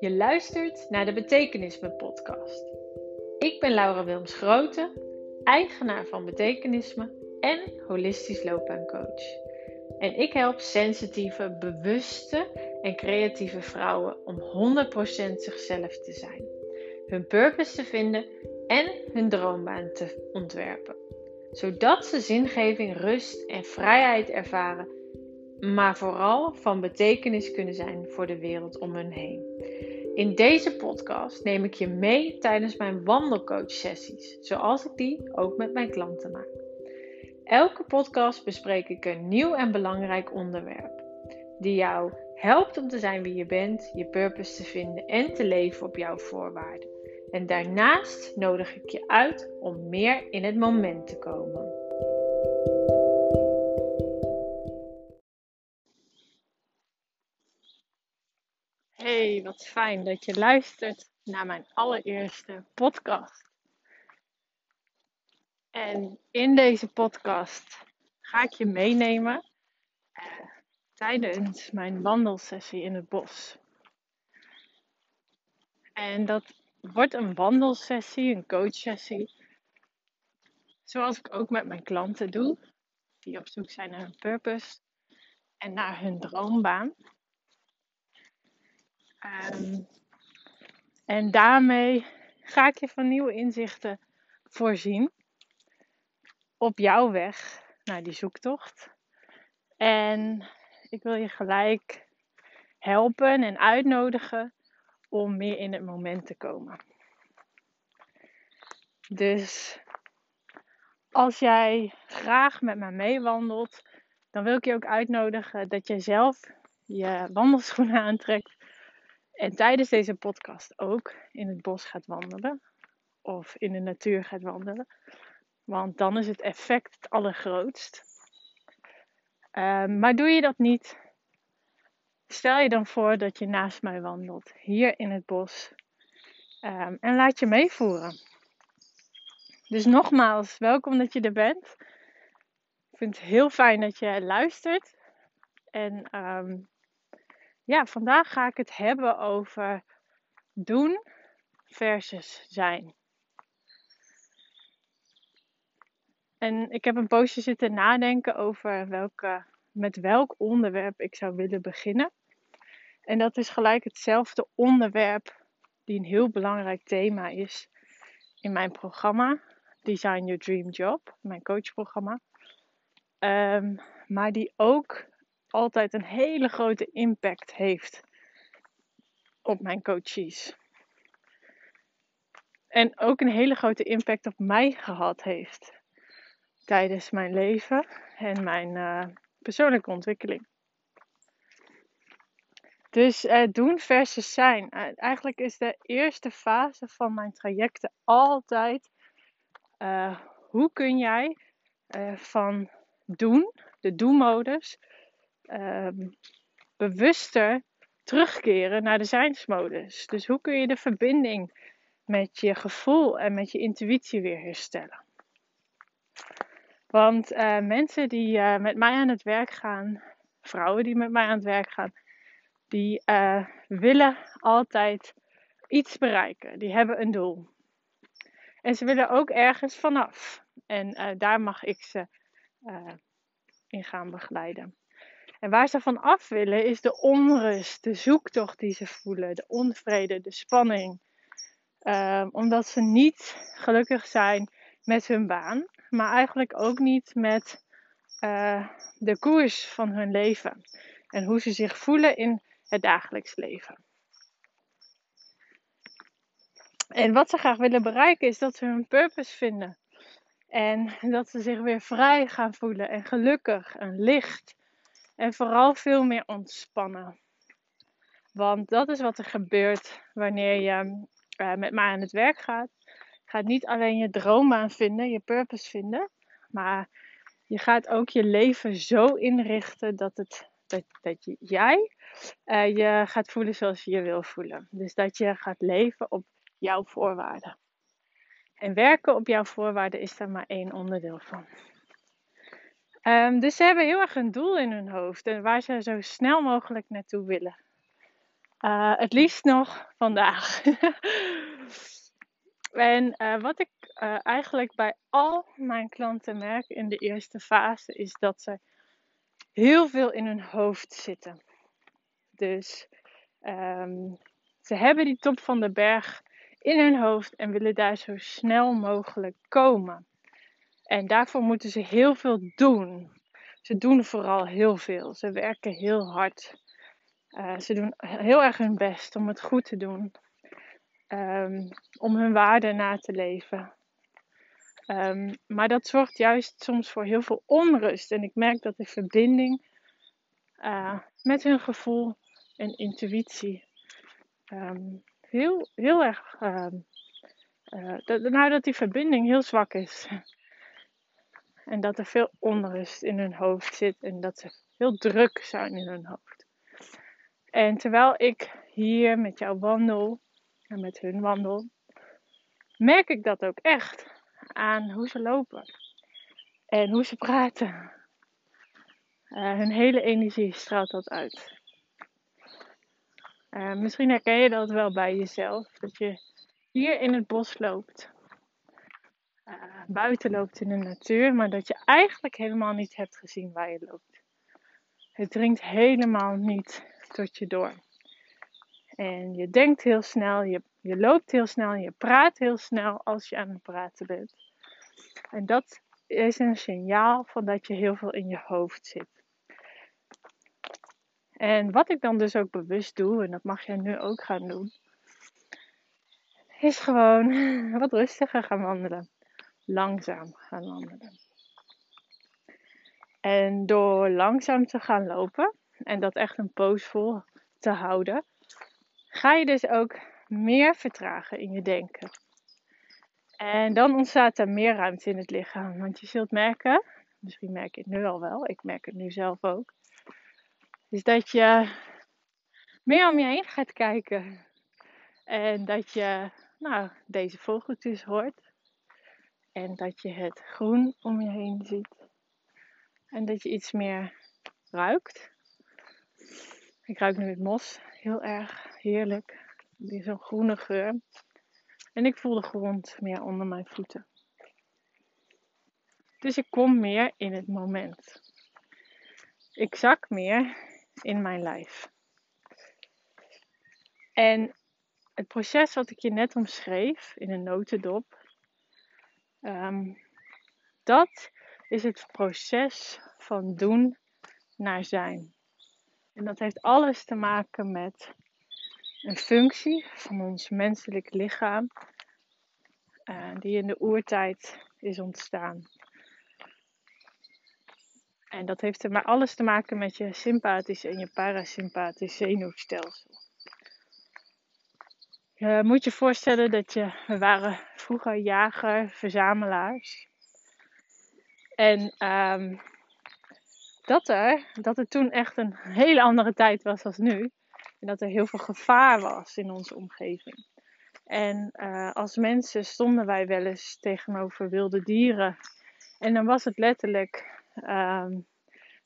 Je luistert naar de Betekenisme Podcast. Ik ben Laura Wilms Grote, eigenaar van Betekenisme en holistisch loopbaancoach. En ik help sensitieve, bewuste en creatieve vrouwen om 100% zichzelf te zijn, hun purpose te vinden en hun droombaan te ontwerpen, zodat ze zingeving, rust en vrijheid ervaren maar vooral van betekenis kunnen zijn voor de wereld om hen heen. In deze podcast neem ik je mee tijdens mijn wandelcoach-sessies, zoals ik die ook met mijn klanten maak. Elke podcast bespreek ik een nieuw en belangrijk onderwerp, die jou helpt om te zijn wie je bent, je purpose te vinden en te leven op jouw voorwaarden. En daarnaast nodig ik je uit om meer in het moment te komen. Hey, wat fijn dat je luistert naar mijn allereerste podcast. En in deze podcast ga ik je meenemen eh, tijdens mijn wandelsessie in het bos. En dat wordt een wandelsessie, een coachsessie. Zoals ik ook met mijn klanten doe, die op zoek zijn naar hun purpose en naar hun droombaan. Um, en daarmee ga ik je van nieuwe inzichten voorzien op jouw weg naar die zoektocht. En ik wil je gelijk helpen en uitnodigen om meer in het moment te komen. Dus als jij graag met me meewandelt, dan wil ik je ook uitnodigen dat jij zelf je wandelschoenen aantrekt en tijdens deze podcast ook in het bos gaat wandelen. Of in de natuur gaat wandelen. Want dan is het effect het allergrootst. Um, maar doe je dat niet, stel je dan voor dat je naast mij wandelt, hier in het bos. Um, en laat je meevoeren. Dus nogmaals, welkom dat je er bent. Ik vind het heel fijn dat je luistert. En um, ja, vandaag ga ik het hebben over doen versus zijn. En ik heb een poosje zitten nadenken over welke, met welk onderwerp ik zou willen beginnen. En dat is gelijk hetzelfde onderwerp die een heel belangrijk thema is in mijn programma Design Your Dream Job, mijn coachprogramma. Um, maar die ook altijd een hele grote impact heeft op mijn coaches. En ook een hele grote impact op mij gehad heeft tijdens mijn leven en mijn uh, persoonlijke ontwikkeling. Dus uh, doen versus zijn. Uh, eigenlijk is de eerste fase van mijn trajecten altijd hoe kun jij van doen, de do-modus, um, bewuster terugkeren naar de zijnsmodus. Dus hoe kun je de verbinding met je gevoel en met je intuïtie weer herstellen? Want uh, mensen die uh, met mij aan het werk gaan, vrouwen die met mij aan het werk gaan, die uh, willen altijd iets bereiken. Die hebben een doel. En ze willen ook ergens vanaf. En daar mag ik ze in gaan begeleiden. En waar ze van af willen is de onrust, de zoektocht die ze voelen, de onvrede, de spanning. Um, omdat ze niet gelukkig zijn met hun baan, maar eigenlijk ook niet met uh, de koers van hun leven. En hoe ze zich voelen in het dagelijks leven. En wat ze graag willen bereiken is dat ze hun purpose vinden. En dat ze zich weer vrij gaan voelen en gelukkig en licht. En vooral veel meer ontspannen. Want dat is wat er gebeurt wanneer je uh, met mij aan het werk gaat. Je gaat niet alleen je droombaan vinden, je purpose vinden. Maar je gaat ook je leven zo inrichten dat, het, dat, dat jij uh, je gaat voelen zoals je je wil voelen. Dus dat je gaat leven op jouw voorwaarden. En werken op jouw voorwaarden is daar maar één onderdeel van. Um, dus ze hebben heel erg een doel in hun hoofd en waar ze zo snel mogelijk naartoe willen. Uh, het liefst nog vandaag. en uh, wat ik uh, eigenlijk bij al mijn klanten merk in de eerste fase is dat ze heel veel in hun hoofd zitten. Dus um, ze hebben die top van de berg in hun hoofd en willen daar zo snel mogelijk komen. En daarvoor moeten ze heel veel doen. Ze doen vooral heel veel. Ze werken heel hard. Uh, ze doen heel erg hun best om het goed te doen. Um, om hun waarden na te leven. Um, maar dat zorgt juist soms voor heel veel onrust. En ik merk dat de verbinding uh, met hun gevoel en intuïtie um, heel, heel erg. Dat, nou, dat die verbinding heel zwak is. En dat er veel onrust in hun hoofd zit en dat ze heel druk zijn in hun hoofd. En terwijl ik hier met jou wandel en met hun wandel, merk ik dat ook echt aan hoe ze lopen en hoe ze praten. Uh, hun hele energie straalt dat uit. Uh, misschien herken je dat wel bij jezelf, dat je hier in het bos loopt uh, buiten loopt in de natuur, maar dat je eigenlijk helemaal niet hebt gezien waar je loopt. Het dringt helemaal niet tot je door. En je denkt heel snel, je, je loopt heel snel, je praat heel snel als je aan het praten bent. En dat is een signaal van dat je heel veel in je hoofd zit. En wat ik dan dus ook bewust doe, en dat mag jij nu ook gaan doen, is gewoon wat rustiger gaan wandelen langzaam gaan wandelen. En door langzaam te gaan lopen en dat echt een poos vol te houden, ga je dus ook meer vertragen in je denken. En dan ontstaat er meer ruimte in het lichaam. Want je zult merken, misschien merk je het nu al wel, ik merk het nu zelf ook, is dat je meer om je heen gaat kijken. En dat je nou, deze vogeltjes hoort. En dat je het groen om je heen ziet. En dat je iets meer ruikt. Ik ruik nu het mos heel erg heerlijk. Zo'n groene geur. En ik voel de grond meer onder mijn voeten. Dus ik kom meer in het moment. Ik zak meer in mijn lijf. En het proces wat ik je net omschreef in een notendop, Um, dat is het proces van doen naar zijn. En dat heeft alles te maken met een functie van ons menselijk lichaam, uh, die in de oertijd is ontstaan. En dat heeft er maar alles te maken met je sympathische en je parasympathische zenuwstelsel. Je moet je voorstellen dat je, we waren vroeger jager, verzamelaars. En um, dat, er, dat het toen echt een hele andere tijd was als nu. En dat er heel veel gevaar was in onze omgeving. En uh, als mensen stonden wij wel eens tegenover wilde dieren. En dan was het letterlijk um,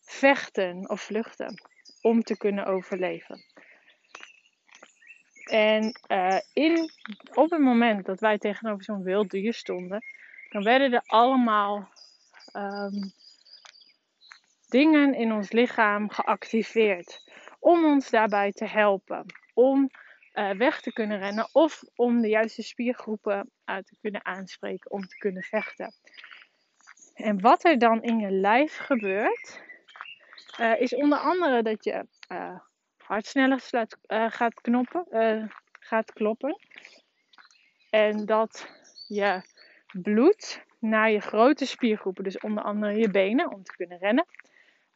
vechten of vluchten om te kunnen overleven. En uh, in, op het moment dat wij tegenover zo'n wild dier stonden, dan werden er allemaal um, dingen in ons lichaam geactiveerd. Om ons daarbij te helpen. Om uh, weg te kunnen rennen of om de juiste spiergroepen uit te kunnen aanspreken om te kunnen vechten. En wat er dan in je lijf gebeurt, uh, is onder andere dat je sneller slaat, uh, gaat, uh, gaat kloppen. En dat je bloed naar je grote spiergroepen, dus onder andere je benen om te kunnen rennen,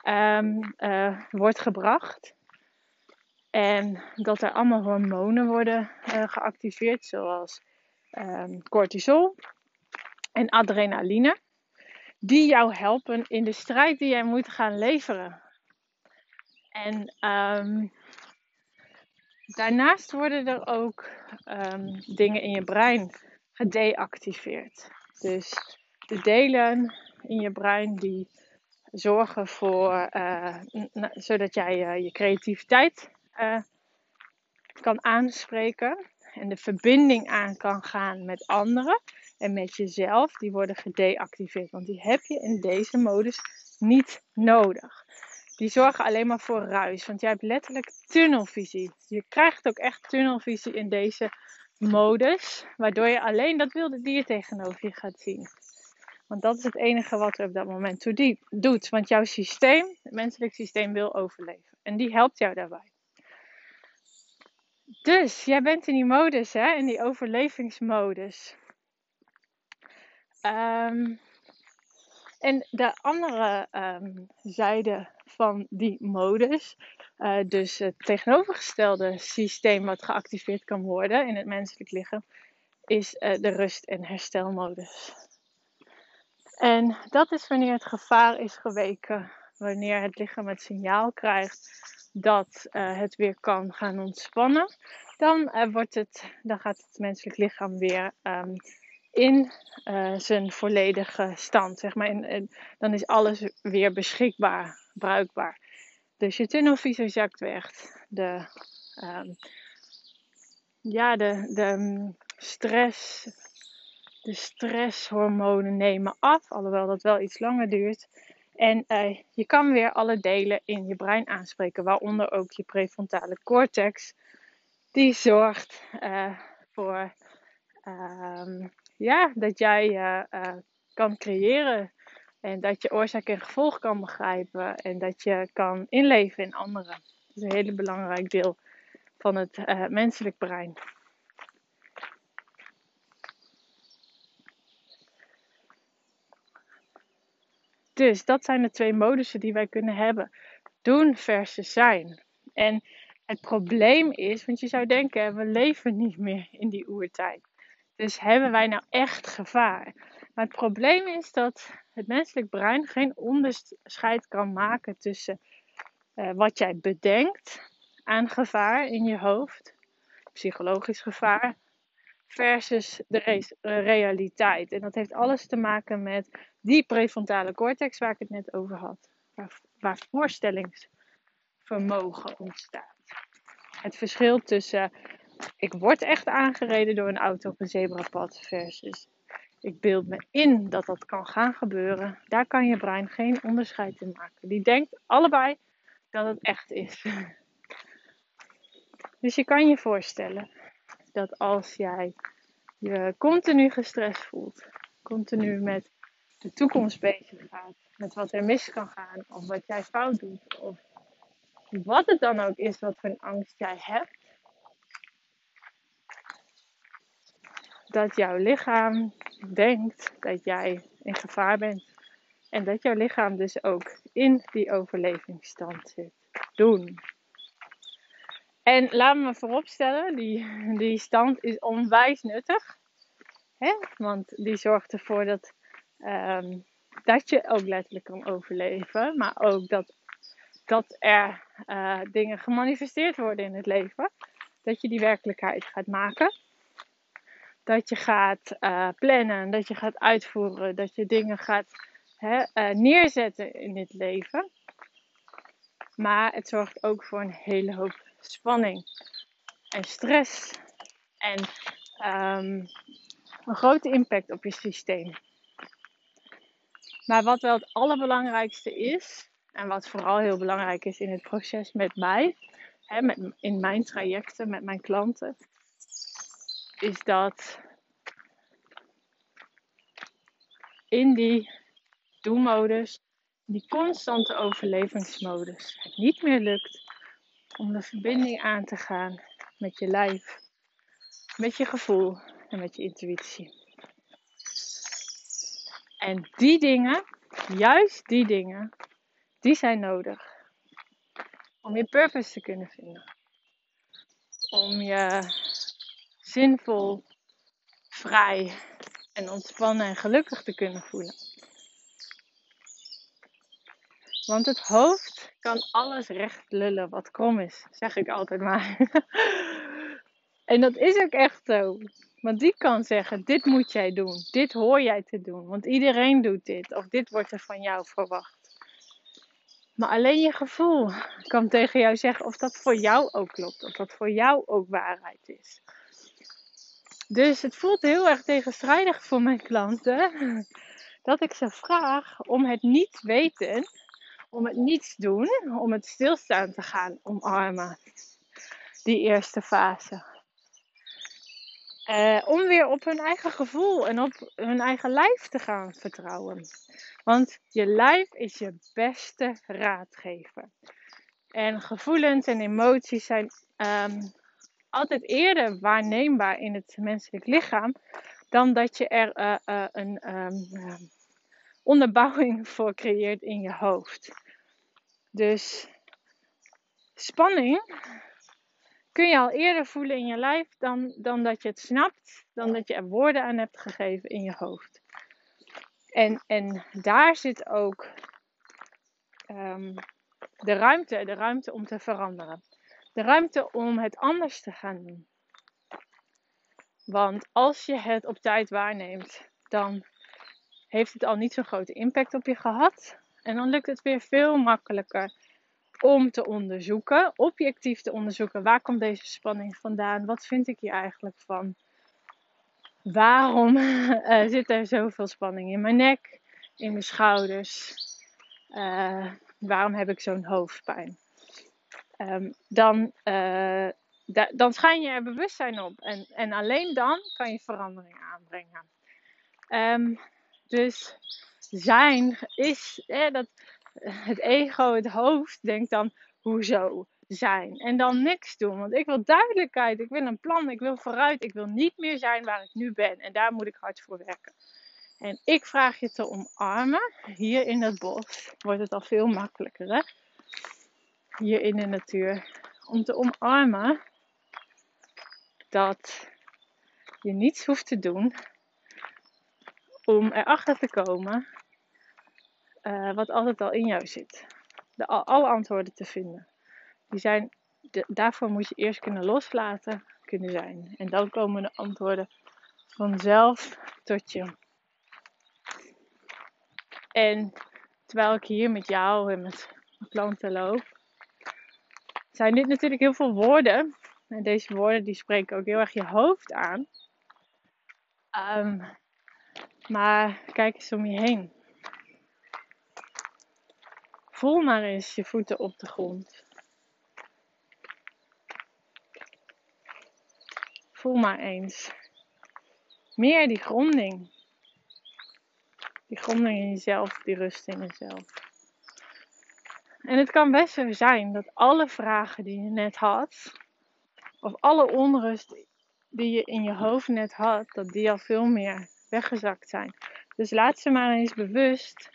um, uh, wordt gebracht. En dat er allemaal hormonen worden geactiveerd, zoals um, cortisol en adrenaline, die jou helpen in de strijd die jij moet gaan leveren. En um, daarnaast worden er ook um, dingen in je brein gedeactiveerd. Dus de delen in je brein die zorgen voor, uh, zodat jij uh, je creativiteit uh, kan aanspreken en de verbinding aan kan gaan met anderen en met jezelf, die worden gedeactiveerd. Want die heb je in deze modus niet nodig. Die zorgen alleen maar voor ruis, want jij hebt letterlijk tunnelvisie. Je krijgt ook echt tunnelvisie in deze modus, waardoor je alleen dat wilde dier tegenover je gaat zien. Want dat is het enige wat er op dat moment toe doet. Want jouw systeem, het menselijk systeem, wil overleven. En die helpt jou daarbij. Dus jij bent in die modus, hè, in die overlevingsmodus. Um, en de andere um, zijde van die modus, uh, dus het tegenovergestelde systeem wat geactiveerd kan worden in het menselijk lichaam, is uh, de rust- en herstelmodus. En dat is wanneer het gevaar is geweken, wanneer het lichaam het signaal krijgt dat uh, het weer kan gaan ontspannen, dan, wordt het, dan gaat het menselijk lichaam weer um, in uh, zijn volledige stand. Zeg maar. En, dan is alles weer beschikbaar, bruikbaar. Dus je tunnelvisie zakt weg. De, um, ja, de, de stress, de stresshormonen nemen af, alhoewel dat wel iets langer duurt. En uh, je kan weer alle delen in je brein aanspreken, waaronder ook je prefrontale cortex. Die zorgt uh, voor um, ja, dat jij uh, kan creëren. En dat je oorzaak en gevolg kan begrijpen. En dat je kan inleven in anderen. Dat is een hele belangrijk deel van het uh, menselijk brein. Dus dat zijn de twee modussen die wij kunnen hebben. Doen versus zijn. En het probleem is, want je zou denken, we leven niet meer in die oertijd. Dus hebben wij nou echt gevaar? Maar het probleem is dat het menselijk brein geen onderscheid kan maken tussen uh, wat jij bedenkt aan gevaar in je hoofd, psychologisch gevaar, versus de re realiteit. En dat heeft alles te maken met die prefrontale cortex waar ik het net over had, waar voorstellingsvermogen ontstaat. Het verschil tussen ik word echt aangereden door een auto op een zebrapad versus ik beeld me in dat dat kan gaan gebeuren. Daar kan je brein geen onderscheid in maken. Die denkt allebei dat het echt is. Dus je kan je voorstellen dat als jij je continu gestrest voelt, continu met de toekomst bezig gaat, met wat er mis kan gaan, of wat jij fout doet, of wat het dan ook is wat voor een angst jij hebt, dat jouw lichaam denkt dat jij in gevaar bent. En dat jouw lichaam dus ook in die overlevingsstand zit. Doen. En laat me vooropstellen, die, die stand is onwijs nuttig. Hè? Want die zorgt ervoor dat, um, dat je ook letterlijk kan overleven. Maar ook dat, dat er uh, dingen gemanifesteerd worden in het leven. Dat je die werkelijkheid gaat maken dat je gaat uh, plannen, dat je gaat uitvoeren, dat je dingen gaat hè, uh, neerzetten in dit leven. Maar het zorgt ook voor een hele hoop spanning en stress en um, een grote impact op je systeem. Maar wat wel het allerbelangrijkste is, en wat vooral heel belangrijk is in het proces met mij, hè, met, in mijn trajecten met mijn klanten, is dat in die doelmodus, die constante overlevingsmodus, het niet meer lukt om de verbinding aan te gaan met je lijf, met je gevoel en met je intuïtie. En die dingen, juist die dingen, die zijn nodig om je purpose te kunnen vinden. Om je zinvol, vrij en ontspannen en gelukkig te kunnen voelen. Want het hoofd kan alles recht lullen wat krom is, zeg ik altijd maar. en dat is ook echt zo. Want die kan zeggen: dit moet jij doen, dit hoor jij te doen, want iedereen doet dit, of dit wordt er van jou verwacht. Maar alleen je gevoel kan tegen jou zeggen of dat voor jou ook klopt. Of dat voor jou ook waarheid is. Dus het voelt heel erg tegenstrijdig voor mijn klanten. Dat ik ze vraag om het niet weten. Om het niets doen. Om het stilstaan te gaan omarmen. Die eerste fase. Uh, om weer op hun eigen gevoel en op hun eigen lijf te gaan vertrouwen. Want je lijf is je beste raadgever. En gevoelens en emoties zijn um, altijd eerder waarneembaar in het menselijk lichaam dan dat je er uh, uh, een um, onderbouwing voor creëert in je hoofd. Dus spanning kun je al eerder voelen in je lijf dan, dan dat je het snapt, dan dat je er woorden aan hebt gegeven in je hoofd. En, en daar zit ook um, de ruimte, de ruimte om te veranderen. De ruimte om het anders te gaan doen. Want als je het op tijd waarneemt, dan heeft het al niet zo'n grote impact op je gehad. En dan lukt het weer veel makkelijker om te onderzoeken, objectief te onderzoeken, waar komt deze spanning vandaan? Wat vind ik hier eigenlijk van? Waarom uh, zit er zoveel spanning in mijn nek, in mijn schouders? Uh, waarom heb ik zo'n hoofdpijn? Um, dan, uh, da dan schijn je er bewustzijn op. En, en alleen dan kan je verandering aanbrengen. Um, dus zijn is, dat, het ego, het hoofd, denkt dan, hoezo zijn? En dan niks doen. Want ik wil duidelijkheid, ik wil een plan, ik wil vooruit. Ik wil niet meer zijn waar ik nu ben. En daar moet ik hard voor werken. En ik vraag je te omarmen. Hier in het bos wordt het al veel makkelijker. Hè? Hier in de natuur. Om te omarmen dat je niets hoeft te doen om erachter te komen uh, wat altijd al in jou zit. De, alle antwoorden te vinden. Die zijn, de, daarvoor moet je eerst kunnen loslaten, kunnen zijn. En dan komen de antwoorden vanzelf tot je. En terwijl ik hier met jou en met mijn klanten loop, zijn dit natuurlijk heel veel woorden. En deze woorden die spreken ook heel erg je hoofd aan. Um, maar kijk eens om je heen. Voel maar eens je voeten op de grond. Voel maar eens. Meer die gronding. Die gronding in jezelf, die rust in jezelf. En het kan best zo zijn dat alle vragen die je net had, of alle onrust die je in je hoofd net had, dat die al veel meer weggezakt zijn. Dus laat ze maar eens bewust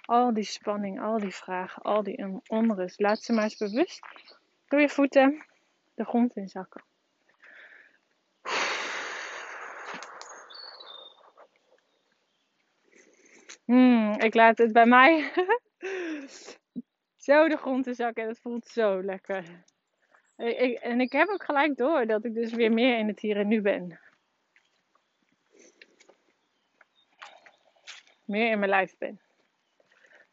al die spanning, al die vragen, al die onrust. Laat ze maar eens bewust door je voeten de grond inzakken. Hmm, ik laat het bij mij zo de grond inzakken en het voelt zo lekker. Ik, en ik heb ook gelijk door dat ik dus weer meer in het hier en nu ben. Meer in mijn lijf ben.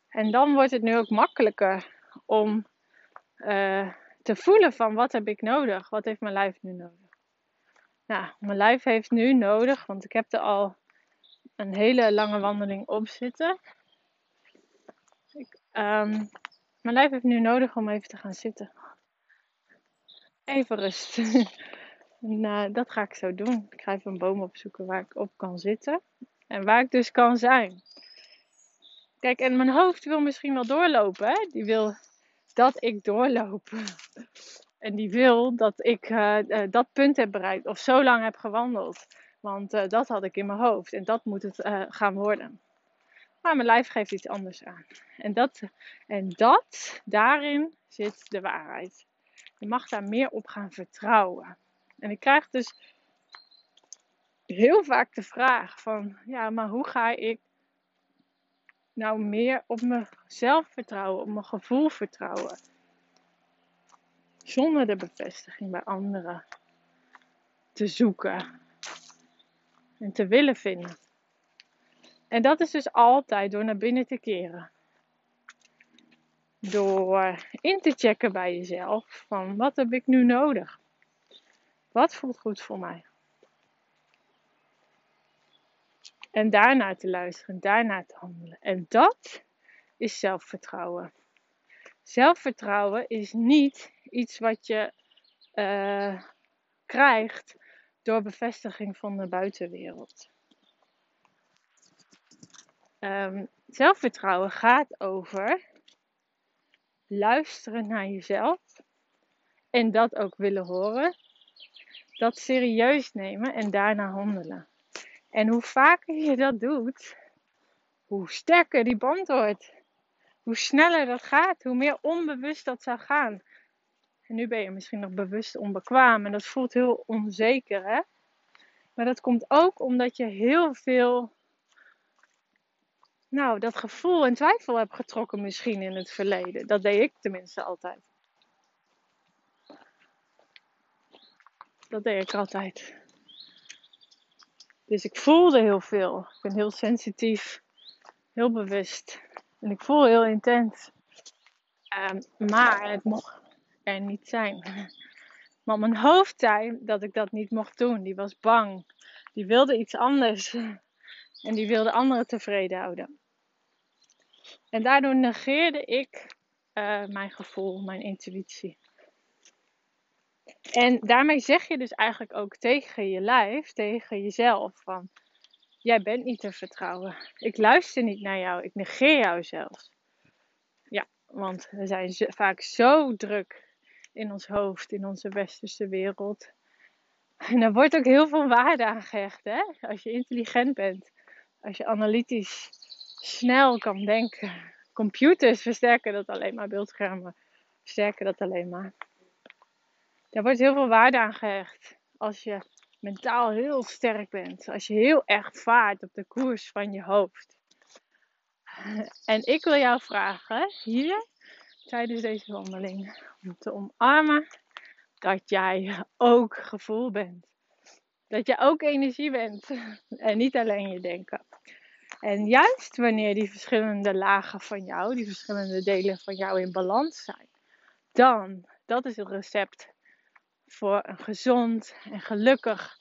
En dan wordt het nu ook makkelijker om uh, te voelen van wat heb ik nodig? Wat heeft mijn lijf nu nodig? Nou, mijn lijf heeft nu nodig, want ik heb er al een hele lange wandeling op zitten. Ik, um, mijn lijf heeft nu nodig om even te gaan zitten. Even rust. uh, dat ga ik zo doen. Ik ga even een boom opzoeken waar ik op kan zitten. En waar ik dus kan zijn. Kijk, en mijn hoofd wil misschien wel doorlopen. Hè? Die wil dat ik doorloop. En die wil dat ik uh, uh, dat punt heb bereikt. Of zo lang heb gewandeld. Want uh, dat had ik in mijn hoofd. En dat moet het gaan worden. Maar mijn lijf geeft iets anders aan. En dat, en dat, daarin zit de waarheid. Je mag daar meer op gaan vertrouwen. En ik krijg dus heel vaak de vraag van, ja, maar hoe ga ik nou meer op mezelf vertrouwen, op mijn gevoel vertrouwen. Zonder de bevestiging bij anderen te zoeken en te willen vinden. En dat is dus altijd door naar binnen te keren. door in te checken bij jezelf van wat heb ik nu nodig? Wat voelt goed voor mij? En daarna te luisteren, daarna te handelen. En dat is zelfvertrouwen. Zelfvertrouwen is niet iets wat je uh, krijgt door bevestiging van de buitenwereld. Um, zelfvertrouwen gaat over luisteren naar jezelf en dat ook willen horen. Dat serieus nemen en daarna handelen. En hoe vaker je dat doet, hoe sterker die band wordt. Hoe sneller dat gaat, hoe meer onbewust dat zou gaan. En nu ben je misschien nog bewust onbekwaam en dat voelt heel onzeker, hè? Maar dat komt ook omdat je heel veel, nou, dat gevoel en twijfel hebt getrokken misschien in het verleden. Dat deed ik tenminste altijd. Dat deed ik altijd. Dus ik voelde heel veel. Ik ben heel sensitief, heel bewust. En ik voel heel intens. Um, maar het mocht er niet zijn. Maar mijn hoofd zei dat ik dat niet mocht doen. Die was bang. Die wilde iets anders. En die wilde anderen tevreden houden. En daardoor negeerde ik uh, mijn gevoel, mijn intuïtie. En daarmee zeg je dus eigenlijk ook tegen je lijf, tegen jezelf: van jij bent niet te vertrouwen. Ik luister niet naar jou, ik negeer jou zelfs. Ja, want we zijn vaak zo druk in ons hoofd, in onze westerse wereld. En daar wordt ook heel veel waarde aan gehecht, hè? Als je intelligent bent, als je analytisch snel kan denken. Computers versterken dat alleen maar, beeldschermen versterken dat alleen maar. Daar wordt heel veel waarde aan gehecht. Als je mentaal heel sterk bent. Als je heel erg vaart op de koers van je hoofd. En ik wil jou vragen, hier, tijdens deze wandeling, om te omarmen dat jij ook gevoel bent. Dat je ook energie bent. En niet alleen je denken. En juist wanneer die verschillende lagen van jou, die verschillende delen van jou in balans zijn, dan, dat is het recept voor een gezond en gelukkig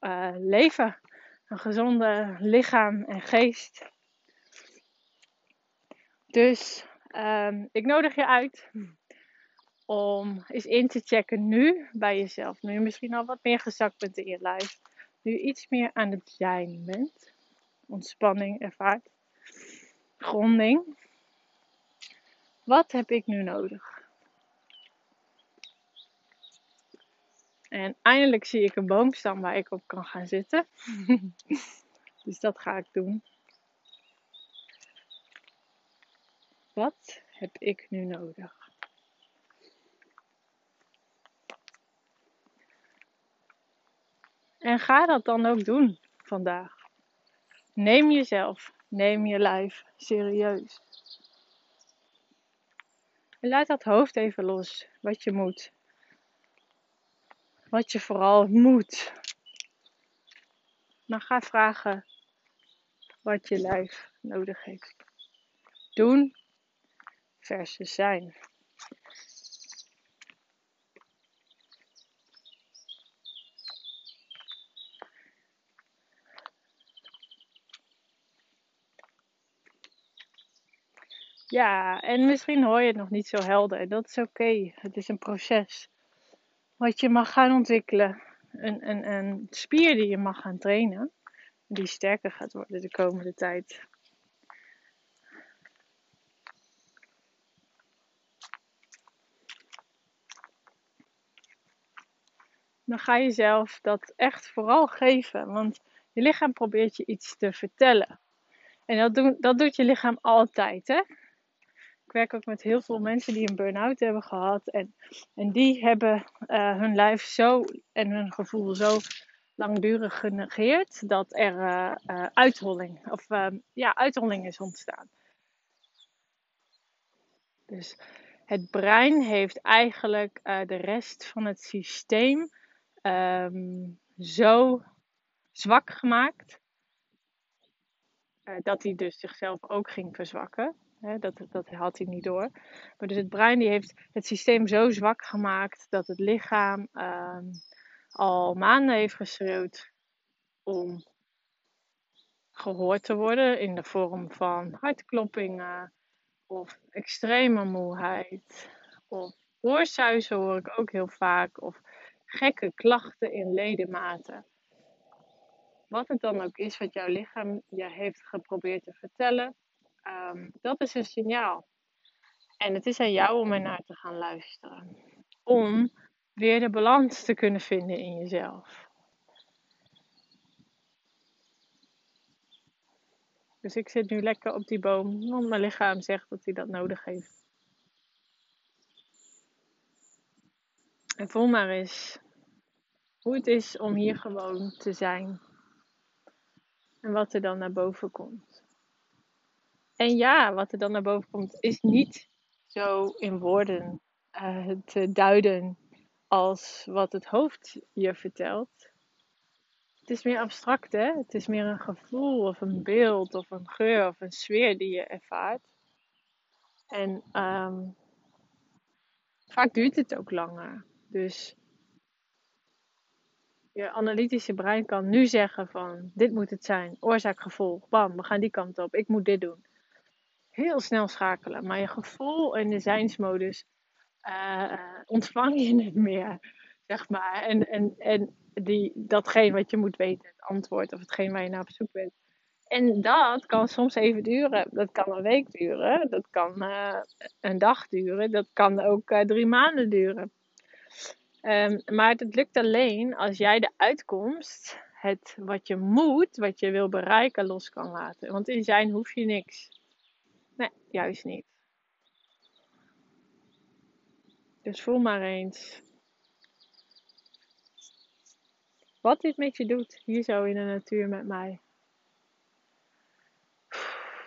uh, leven. Een gezonde lichaam en geest. Dus um, ik nodig je uit om eens in te checken nu bij jezelf. Nu je misschien al wat meer gezakt bent in je lijf. Nu iets meer aan het zijn bent. Ontspanning ervaart. Gronding. Wat heb ik nu nodig? En eindelijk zie ik een boomstam waar ik op kan gaan zitten. dus dat ga ik doen. Wat heb ik nu nodig? En ga dat dan ook doen vandaag. Neem jezelf, neem je lijf serieus. En laat dat hoofd even los, wat je moet wat je vooral moet. Maar ga vragen wat je lijf nodig heeft. Doen versus zijn. Ja, en misschien hoor je het nog niet zo helder. Dat is oké. Het is een proces wat je mag gaan ontwikkelen. Een, een, een spier die je mag gaan trainen. Die sterker gaat worden de komende tijd. Dan ga je zelf dat echt vooral geven. Want je lichaam probeert je iets te vertellen. En dat, doen, dat doet je lichaam altijd. Hè? Werk ook met heel veel mensen die een burn-out hebben gehad. En, en die hebben uh, hun lijf zo en hun gevoel zo langdurig genegeerd dat er uh, uitholling, of, ja, uitholling is ontstaan. Dus het brein heeft eigenlijk de rest van het systeem um, zo zwak gemaakt. dat hij dus zichzelf ook ging verzwakken. Dat, dat had hij niet door. Maar dus het brein die heeft het systeem zo zwak gemaakt dat het lichaam ehm, al maanden heeft geschreeuwd om gehoord te worden in de vorm van hartkloppingen of extreme moeheid of oorsuizen hoor ik ook heel vaak of gekke klachten in ledematen. Wat het dan ook is wat jouw lichaam je heeft geprobeerd te vertellen, um, dat is een signaal. En het is aan jou om er naar te gaan luisteren. Om weer de balans te kunnen vinden in jezelf. Dus ik zit nu lekker op die boom, want mijn lichaam zegt dat hij dat nodig heeft. En voel maar eens hoe het is om hier gewoon te zijn. En wat er dan naar boven komt. En ja, wat er dan naar boven komt, is niet zo in woorden uh, te duiden als wat het hoofd je vertelt. Het is meer abstract, hè? Het is meer een gevoel of een beeld of een geur of een sfeer die je ervaart. En um, vaak duurt het ook langer. Dus je analytische brein kan nu zeggen van dit moet het zijn, oorzaak gevolg, bam, we gaan die kant op, ik moet dit doen. Heel snel schakelen, maar je gevoel en de zijnsmodus uh, ontvang je het meer, zeg maar. En, en, en die, datgene wat je moet weten, het antwoord of hetgeen waar je naar op zoek bent. En dat kan soms even duren. Dat kan een week duren. Dat kan uh, een dag duren. Dat kan ook uh, drie maanden duren. Um, maar het lukt alleen als jij de uitkomst, het wat je moet, wat je wil bereiken, los kan laten. Want in zijn hoef je niks. Nee, juist niet. Dus voel maar eens wat dit met je doet, hier zo in de natuur met mij.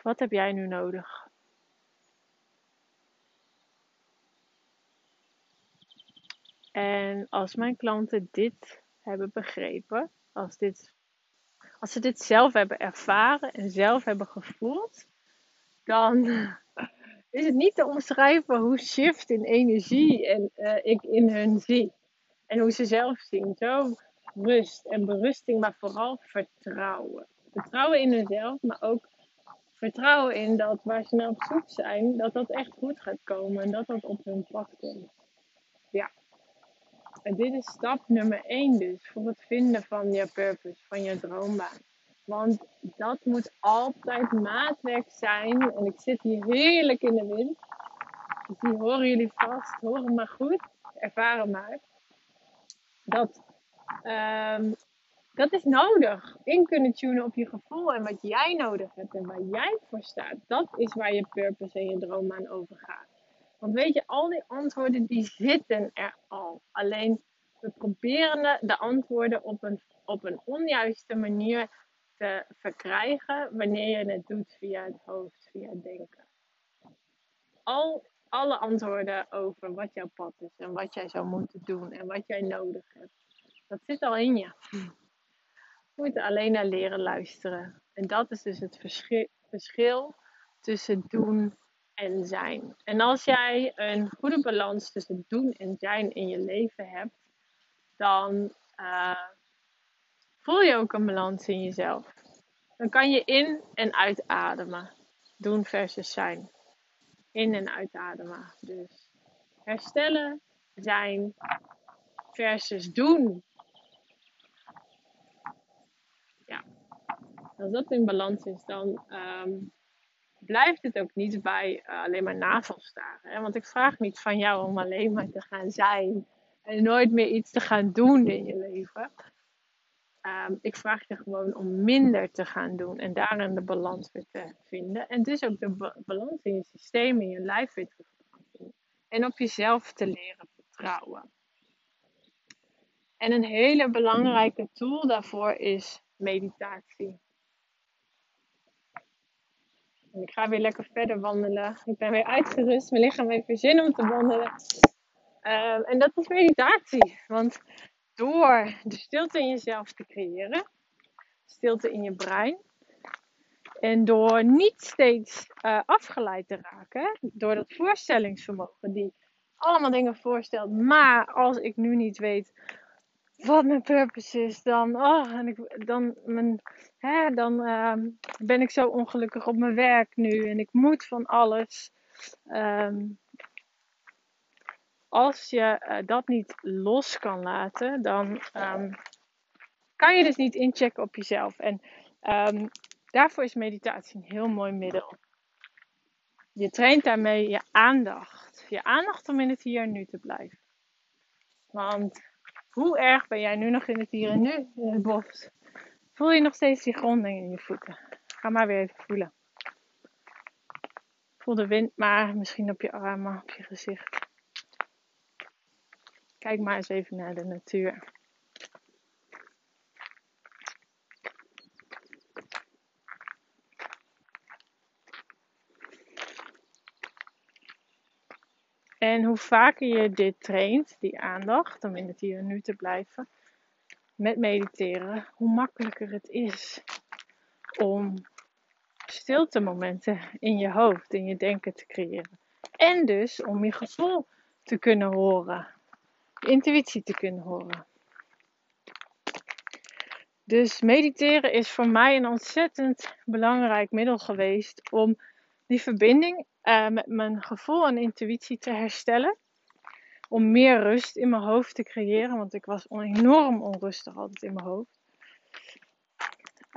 Wat heb jij nu nodig? En als mijn klanten dit hebben begrepen, als, dit, als ze dit zelf hebben ervaren en zelf hebben gevoeld, dan is het niet te omschrijven hoe shift in energie en uh, ik in hun zie. En hoe ze zelf zien. Zo rust en berusting, maar vooral vertrouwen. Vertrouwen in hunzelf, maar ook vertrouwen in dat waar ze naar op zoek zijn, dat dat echt goed gaat komen en dat dat op hun pad komt. Ja. En dit is stap nummer 1 dus, voor het vinden van je purpose, van je droombaan. Want dat moet altijd maatwerk zijn. En ik zit hier heerlijk in de wind. Dus die horen jullie vast, horen maar goed, ervaren maar. Dat Um, dat is nodig. In kunnen tunen op je gevoel en wat jij nodig hebt en waar jij voor staat. Dat is waar je purpose en je droom aan over gaat. Want weet je, al die antwoorden die zitten er al. Alleen we proberen de antwoorden op een, op een onjuiste manier te verkrijgen wanneer je het doet via het hoofd, via het denken. Al, alle antwoorden over wat jouw pad is en wat jij zou moeten doen en wat jij nodig hebt dat zit al in je. Je moet alleen naar leren luisteren. En dat is dus het verschil, tussen doen en zijn. En als jij een goede balans tussen doen en zijn in je leven hebt, dan uh, voel je ook een balans in jezelf. Dan kan je in en uitademen. Doen versus zijn. In en uitademen. Dus herstellen, zijn versus doen. Als dat in balans is, dan um, blijft het ook niet bij uh, alleen maar navelstaren. Hè? Want ik vraag niet van jou om alleen maar te gaan zijn en nooit meer iets te gaan doen in je leven. Um, ik vraag je gewoon om minder te gaan doen en daarin de balans weer te vinden. En dus ook de ba balans in je systeem, in je lijf weer te vinden. En op jezelf te leren vertrouwen. En een hele belangrijke tool daarvoor is meditatie. En ik ga weer lekker verder wandelen. Ik ben weer uitgerust. Mijn lichaam heeft weer zin om te wandelen. Ehm, en dat is meditatie. Want door de stilte in jezelf te creëren, stilte in je brein, En door niet steeds uh, afgeleid te raken, door dat voorstellingsvermogen, die allemaal dingen voorstelt, maar als ik nu niet weet wat mijn purpose is, dan, oh, en ik, dan, mijn, hè, dan uh, ben ik zo ongelukkig op mijn werk nu en ik moet van alles. Um, als je uh, dat niet los kan laten, dan um, kan je dus niet inchecken op jezelf. En um, daarvoor is meditatie een heel mooi middel. Je traint daarmee je aandacht. Je aandacht om in het hier en nu te blijven. Want hoe erg ben jij nu nog in het hier en nu, in het bos? Voel je nog steeds die gronding in je voeten? Ga maar weer even voelen. Voel de wind maar, misschien op je armen, op je gezicht. Kijk maar eens even naar de natuur. En hoe vaker je dit traint, die aandacht, om in het hier en nu te blijven, met mediteren, hoe makkelijker het is om stilte momenten in je hoofd, in je denken te creëren. En dus om je gevoel te kunnen horen, intuïtie te kunnen horen. Dus mediteren is voor mij een ontzettend belangrijk middel geweest om die verbinding uh, met mijn gevoel en intuïtie te herstellen. Om meer rust in mijn hoofd te creëren, want ik was enorm onrustig altijd in mijn hoofd.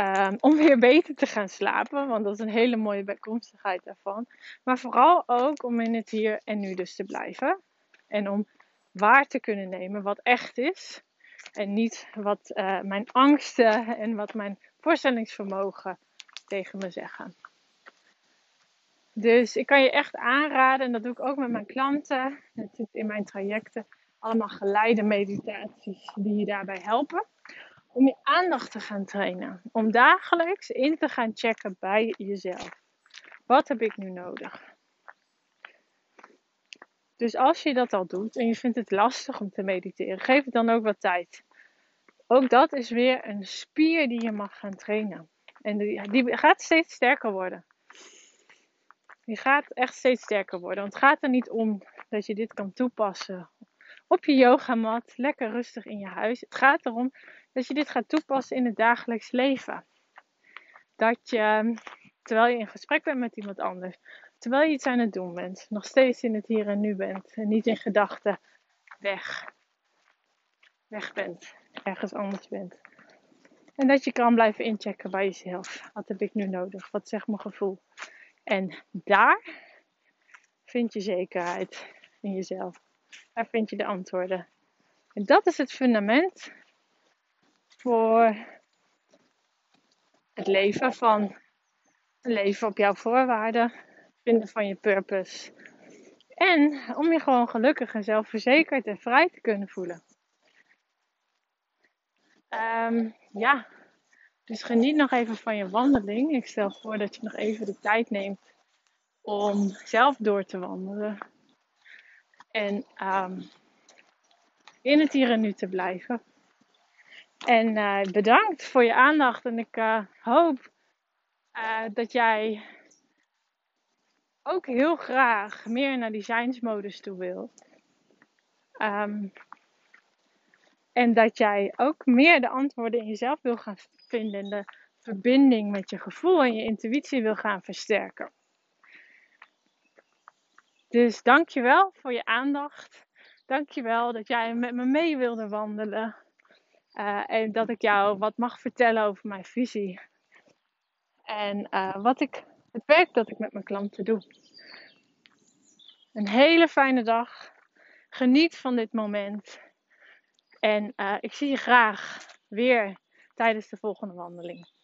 Um, om weer beter te gaan slapen, want dat is een hele mooie bijkomstigheid daarvan. Maar vooral ook om in het hier en nu dus te blijven. En om waar te kunnen nemen wat echt is. En niet wat uh, mijn angsten en wat mijn voorstellingsvermogen tegen me zeggen. Dus ik kan je echt aanraden, en dat doe ik ook met mijn klanten. Dat zit in mijn trajecten. Allemaal geleide meditaties die je daarbij helpen. Om je aandacht te gaan trainen. Om dagelijks in te gaan checken bij jezelf. Wat heb ik nu nodig? Dus als je dat al doet en je vindt het lastig om te mediteren, geef het dan ook wat tijd. Ook dat is weer een spier die je mag gaan trainen. En die, die gaat steeds sterker worden. Je gaat echt steeds sterker worden. Want het gaat er niet om dat je dit kan toepassen op je yogamat, lekker rustig in je huis. Het gaat erom dat je dit gaat toepassen in het dagelijks leven. Dat je, terwijl je in gesprek bent met iemand anders, terwijl je iets aan het doen bent, nog steeds in het hier en nu bent en niet in gedachten weg, weg bent, ergens anders bent. En dat je kan blijven inchecken bij jezelf. Wat heb ik nu nodig? Wat zegt mijn gevoel? En daar vind je zekerheid in jezelf. Daar vind je de antwoorden. En dat is het fundament voor het leven van een leven op jouw voorwaarden, vinden van je purpose. En om je gewoon gelukkig en zelfverzekerd en vrij te kunnen voelen. Um, ja, dus geniet nog even van je wandeling. Ik stel voor dat je nog even de tijd neemt om zelf door te wandelen. En um, in het hier en nu te blijven. En uh, bedankt voor je aandacht. En ik uh, hoop uh, dat jij ook heel graag meer naar designsmodus toe wilt. Um, en dat jij ook meer de antwoorden in jezelf wil gaan vinden. En de verbinding met je gevoel en je intuïtie wil gaan versterken. Dus dankjewel voor je aandacht. Dankjewel dat jij met me mee wilde wandelen. Uh, en dat ik jou wat mag vertellen over mijn visie. En uh, wat ik, het werk dat ik met mijn klanten doe. Een hele fijne dag. Geniet van dit moment. En uh, ik zie je graag weer tijdens de volgende wandeling.